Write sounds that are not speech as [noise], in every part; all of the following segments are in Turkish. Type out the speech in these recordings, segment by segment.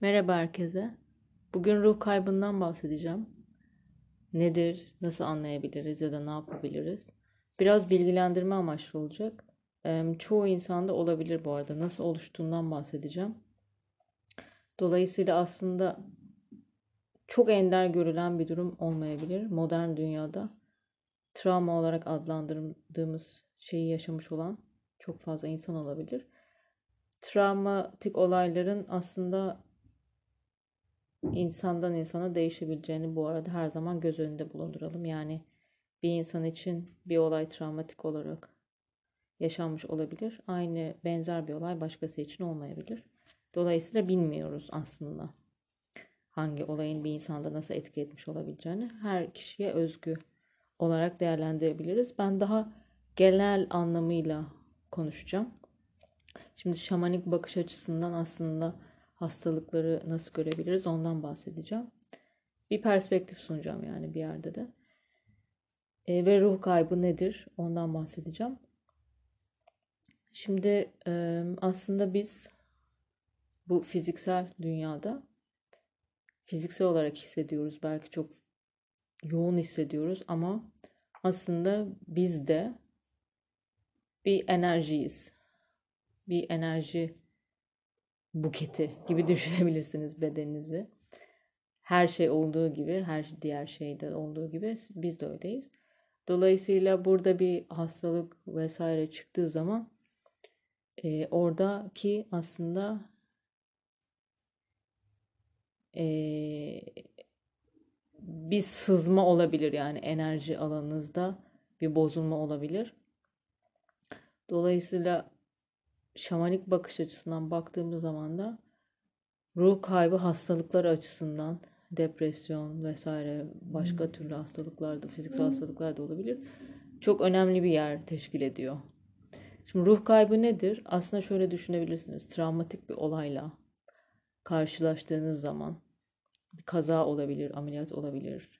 Merhaba herkese. Bugün ruh kaybından bahsedeceğim. Nedir, nasıl anlayabiliriz ya da ne yapabiliriz? Biraz bilgilendirme amaçlı olacak. Çoğu insanda olabilir bu arada. Nasıl oluştuğundan bahsedeceğim. Dolayısıyla aslında çok ender görülen bir durum olmayabilir. Modern dünyada travma olarak adlandırdığımız şeyi yaşamış olan çok fazla insan olabilir. Travmatik olayların aslında insandan insana değişebileceğini bu arada her zaman göz önünde bulunduralım. Yani bir insan için bir olay travmatik olarak yaşanmış olabilir. Aynı benzer bir olay başkası için olmayabilir. Dolayısıyla bilmiyoruz aslında hangi olayın bir insanda nasıl etki etmiş olabileceğini her kişiye özgü olarak değerlendirebiliriz. Ben daha genel anlamıyla konuşacağım. Şimdi şamanik bakış açısından aslında hastalıkları nasıl görebiliriz ondan bahsedeceğim. Bir perspektif sunacağım yani bir yerde de. E, ve ruh kaybı nedir ondan bahsedeceğim. Şimdi e, aslında biz bu fiziksel dünyada fiziksel olarak hissediyoruz. Belki çok yoğun hissediyoruz ama aslında biz de bir enerjiyiz. Bir enerji buketi gibi [laughs] düşünebilirsiniz bedeninizi. Her şey olduğu gibi, her diğer şeyde olduğu gibi biz de öyleyiz. Dolayısıyla burada bir hastalık vesaire çıktığı zaman e, oradaki aslında e, bir sızma olabilir yani enerji alanınızda bir bozulma olabilir. Dolayısıyla şamanik bakış açısından baktığımız zaman da ruh kaybı hastalıklar açısından depresyon vesaire başka türlü hastalıklar da fiziksel hastalıklar da olabilir. Çok önemli bir yer teşkil ediyor. Şimdi ruh kaybı nedir? Aslında şöyle düşünebilirsiniz. Travmatik bir olayla karşılaştığınız zaman bir kaza olabilir, ameliyat olabilir.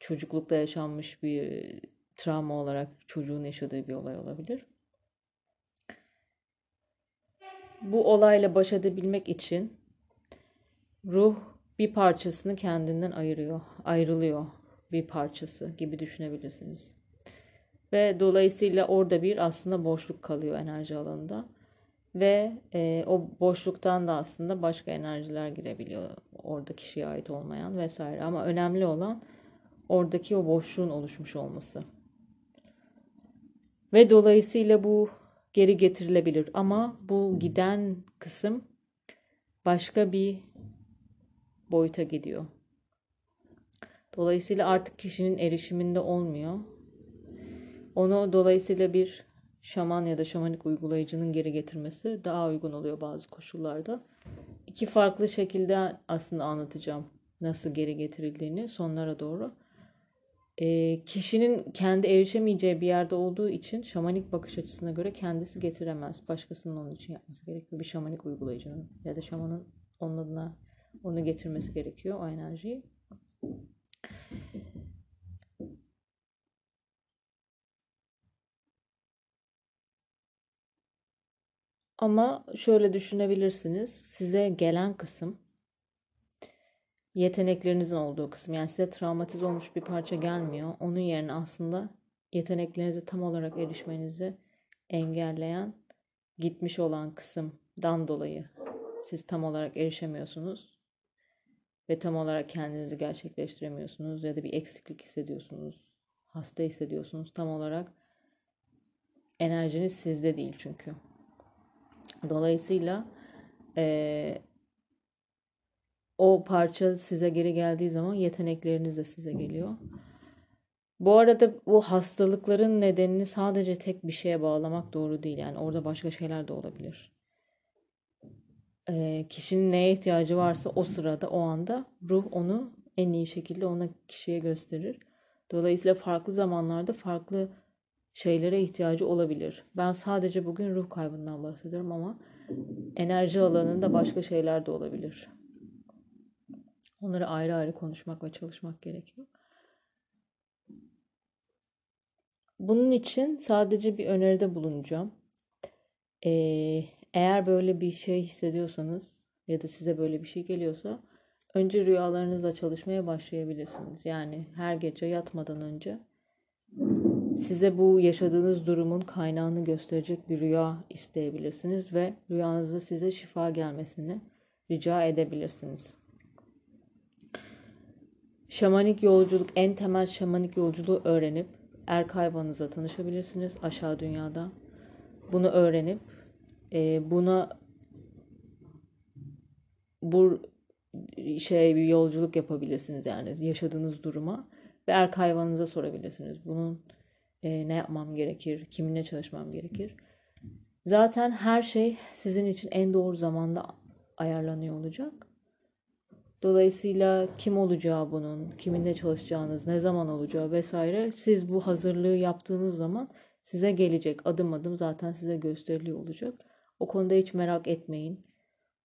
Çocuklukta yaşanmış bir travma olarak çocuğun yaşadığı bir olay olabilir. Bu olayla baş edebilmek için ruh bir parçasını kendinden ayırıyor, ayrılıyor bir parçası gibi düşünebilirsiniz. Ve dolayısıyla orada bir aslında boşluk kalıyor enerji alanında. Ve e, o boşluktan da aslında başka enerjiler girebiliyor. Orada kişiye ait olmayan vesaire. Ama önemli olan oradaki o boşluğun oluşmuş olması. Ve dolayısıyla bu geri getirilebilir. Ama bu giden kısım başka bir boyuta gidiyor. Dolayısıyla artık kişinin erişiminde olmuyor. Onu dolayısıyla bir şaman ya da şamanik uygulayıcının geri getirmesi daha uygun oluyor bazı koşullarda. İki farklı şekilde aslında anlatacağım nasıl geri getirildiğini sonlara doğru. E, kişinin kendi erişemeyeceği bir yerde olduğu için şamanik bakış açısına göre kendisi getiremez. Başkasının onun için yapması gerekiyor. Bir şamanik uygulayıcının ya da şamanın onun adına onu getirmesi gerekiyor o enerjiyi. Ama şöyle düşünebilirsiniz. Size gelen kısım yeteneklerinizin olduğu kısım. Yani size travmatize olmuş bir parça gelmiyor. Onun yerine aslında yeteneklerinize tam olarak erişmenizi engelleyen gitmiş olan kısımdan dolayı siz tam olarak erişemiyorsunuz ve tam olarak kendinizi gerçekleştiremiyorsunuz ya da bir eksiklik hissediyorsunuz, hasta hissediyorsunuz. Tam olarak enerjiniz sizde değil çünkü. Dolayısıyla e, o parça size geri geldiği zaman yetenekleriniz de size geliyor. Bu arada bu hastalıkların nedenini sadece tek bir şeye bağlamak doğru değil. Yani orada başka şeyler de olabilir. E, kişinin neye ihtiyacı varsa o sırada, o anda ruh onu en iyi şekilde ona kişiye gösterir. Dolayısıyla farklı zamanlarda farklı şeylere ihtiyacı olabilir. Ben sadece bugün ruh kaybından bahsediyorum ama enerji alanında başka şeyler de olabilir. Onları ayrı ayrı konuşmak ve çalışmak gerekiyor. Bunun için sadece bir öneride bulunacağım. Ee, eğer böyle bir şey hissediyorsanız ya da size böyle bir şey geliyorsa önce rüyalarınızla çalışmaya başlayabilirsiniz. Yani her gece yatmadan önce size bu yaşadığınız durumun kaynağını gösterecek bir rüya isteyebilirsiniz ve rüyanızda size şifa gelmesini rica edebilirsiniz. Şamanik yolculuk, en temel şamanik yolculuğu öğrenip erk hayvanınızla tanışabilirsiniz aşağı dünyada. Bunu öğrenip e, buna bu şey bir yolculuk yapabilirsiniz yani yaşadığınız duruma ve erk hayvanınıza sorabilirsiniz. Bunun e, ne yapmam gerekir, kiminle çalışmam gerekir. Zaten her şey sizin için en doğru zamanda ayarlanıyor olacak. Dolayısıyla kim olacağı bunun, kiminle çalışacağınız, ne zaman olacağı vesaire siz bu hazırlığı yaptığınız zaman size gelecek adım adım zaten size gösteriliyor olacak. O konuda hiç merak etmeyin.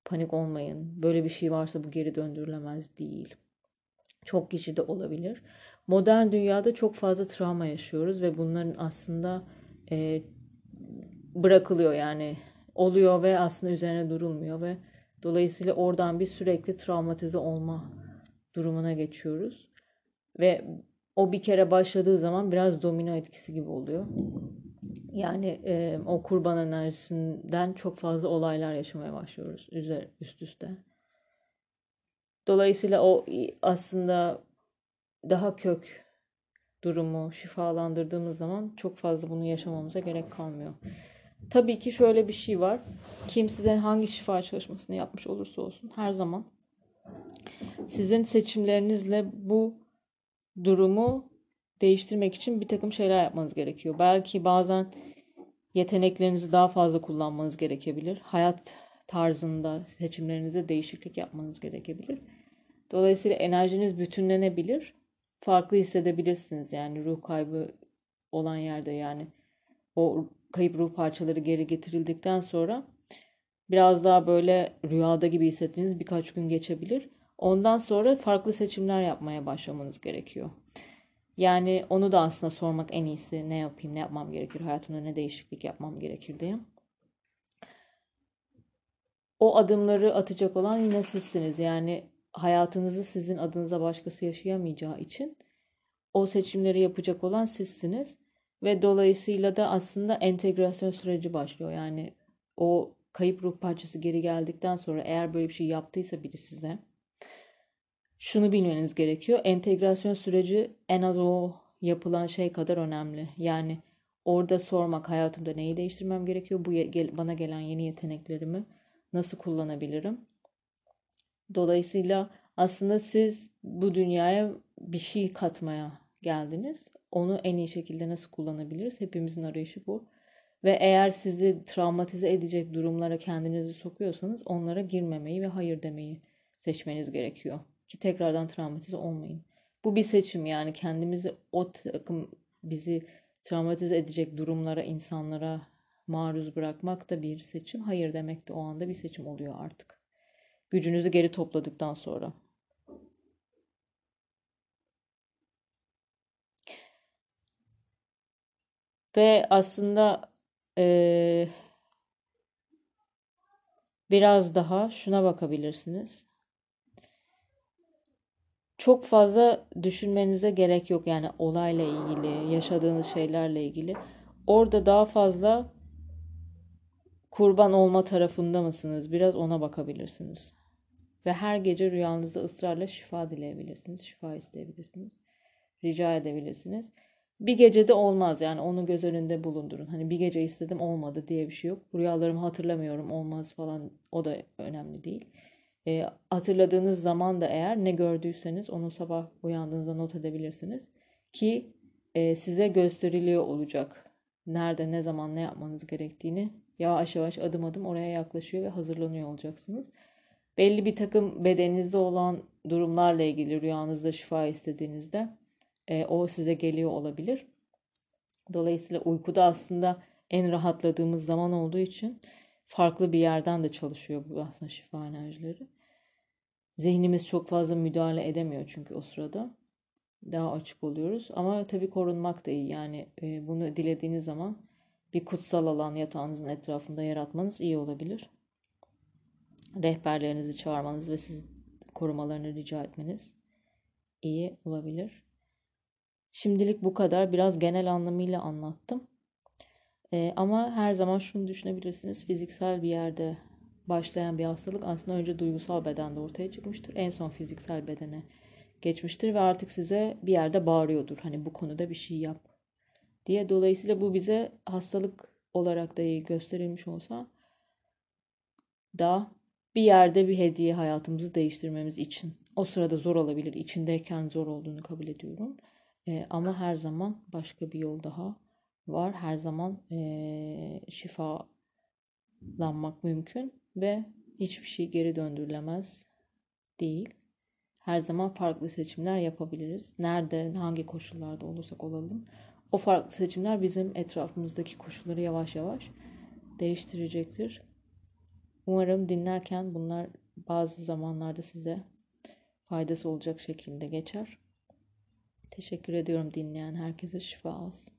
Panik olmayın. Böyle bir şey varsa bu geri döndürülemez değil. Çok kişi de olabilir. Modern dünyada çok fazla travma yaşıyoruz ve bunların aslında e, bırakılıyor yani oluyor ve aslında üzerine durulmuyor ve dolayısıyla oradan bir sürekli travmatize olma durumuna geçiyoruz. Ve o bir kere başladığı zaman biraz domino etkisi gibi oluyor. Yani e, o kurban enerjisinden çok fazla olaylar yaşamaya başlıyoruz üzer, üst üste. Dolayısıyla o aslında daha kök durumu şifalandırdığımız zaman çok fazla bunu yaşamamıza gerek kalmıyor. Tabii ki şöyle bir şey var. Kim size hangi şifa çalışmasını yapmış olursa olsun her zaman sizin seçimlerinizle bu durumu değiştirmek için bir takım şeyler yapmanız gerekiyor. Belki bazen yeteneklerinizi daha fazla kullanmanız gerekebilir. Hayat tarzında seçimlerinizde değişiklik yapmanız gerekebilir. Dolayısıyla enerjiniz bütünlenebilir. Farklı hissedebilirsiniz yani ruh kaybı olan yerde yani o kayıp ruh parçaları geri getirildikten sonra biraz daha böyle rüyada gibi hissettiğiniz birkaç gün geçebilir. Ondan sonra farklı seçimler yapmaya başlamanız gerekiyor. Yani onu da aslında sormak en iyisi. Ne yapayım, ne yapmam gerekir, hayatımda ne değişiklik yapmam gerekir diye. O adımları atacak olan yine sizsiniz. Yani hayatınızı sizin adınıza başkası yaşayamayacağı için o seçimleri yapacak olan sizsiniz. Ve dolayısıyla da aslında entegrasyon süreci başlıyor. Yani o kayıp ruh parçası geri geldikten sonra eğer böyle bir şey yaptıysa biri size şunu bilmeniz gerekiyor. Entegrasyon süreci en az o yapılan şey kadar önemli. Yani orada sormak hayatımda neyi değiştirmem gerekiyor? Bu bana gelen yeni yeteneklerimi nasıl kullanabilirim? Dolayısıyla aslında siz bu dünyaya bir şey katmaya geldiniz. Onu en iyi şekilde nasıl kullanabiliriz? Hepimizin arayışı bu. Ve eğer sizi travmatize edecek durumlara kendinizi sokuyorsanız onlara girmemeyi ve hayır demeyi seçmeniz gerekiyor ki tekrardan travmatize olmayın. Bu bir seçim yani kendimizi o takım bizi travmatize edecek durumlara, insanlara maruz bırakmak da bir seçim. Hayır demek de o anda bir seçim oluyor artık. Gücünüzü geri topladıktan sonra. Ve aslında ee, biraz daha şuna bakabilirsiniz çok fazla düşünmenize gerek yok yani olayla ilgili, yaşadığınız şeylerle ilgili. Orada daha fazla kurban olma tarafında mısınız? Biraz ona bakabilirsiniz. Ve her gece rüyanızda ısrarla şifa dileyebilirsiniz, şifa isteyebilirsiniz, rica edebilirsiniz. Bir gecede olmaz yani onu göz önünde bulundurun. Hani bir gece istedim olmadı diye bir şey yok. Rüyalarımı hatırlamıyorum olmaz falan o da önemli değil. E, hatırladığınız zaman da eğer ne gördüyseniz onu sabah uyandığınızda not edebilirsiniz. Ki e, size gösteriliyor olacak. Nerede, ne zaman, ne yapmanız gerektiğini yavaş yavaş adım adım oraya yaklaşıyor ve hazırlanıyor olacaksınız. Belli bir takım bedeninizde olan durumlarla ilgili rüyanızda şifa istediğinizde e, o size geliyor olabilir. Dolayısıyla uykuda aslında en rahatladığımız zaman olduğu için farklı bir yerden de çalışıyor bu aslında şifa enerjileri. Zihnimiz çok fazla müdahale edemiyor çünkü o sırada. Daha açık oluyoruz. Ama tabii korunmak da iyi. Yani e, bunu dilediğiniz zaman bir kutsal alan yatağınızın etrafında yaratmanız iyi olabilir. rehberlerinizi çağırmanız ve sizi korumalarını rica etmeniz iyi olabilir. Şimdilik bu kadar. Biraz genel anlamıyla anlattım. Ee, ama her zaman şunu düşünebilirsiniz. Fiziksel bir yerde başlayan bir hastalık aslında önce duygusal bedende ortaya çıkmıştır. En son fiziksel bedene geçmiştir ve artık size bir yerde bağırıyordur. Hani bu konuda bir şey yap diye. Dolayısıyla bu bize hastalık olarak da iyi gösterilmiş olsa da bir yerde bir hediye hayatımızı değiştirmemiz için. O sırada zor olabilir. İçindeyken zor olduğunu kabul ediyorum. E, ama her zaman başka bir yol daha var. Her zaman e, şifalanmak mümkün ve hiçbir şey geri döndürülemez değil. Her zaman farklı seçimler yapabiliriz. Nerede, hangi koşullarda olursak olalım. O farklı seçimler bizim etrafımızdaki koşulları yavaş yavaş değiştirecektir. Umarım dinlerken bunlar bazı zamanlarda size faydası olacak şekilde geçer. Teşekkür ediyorum dinleyen herkese şifa olsun.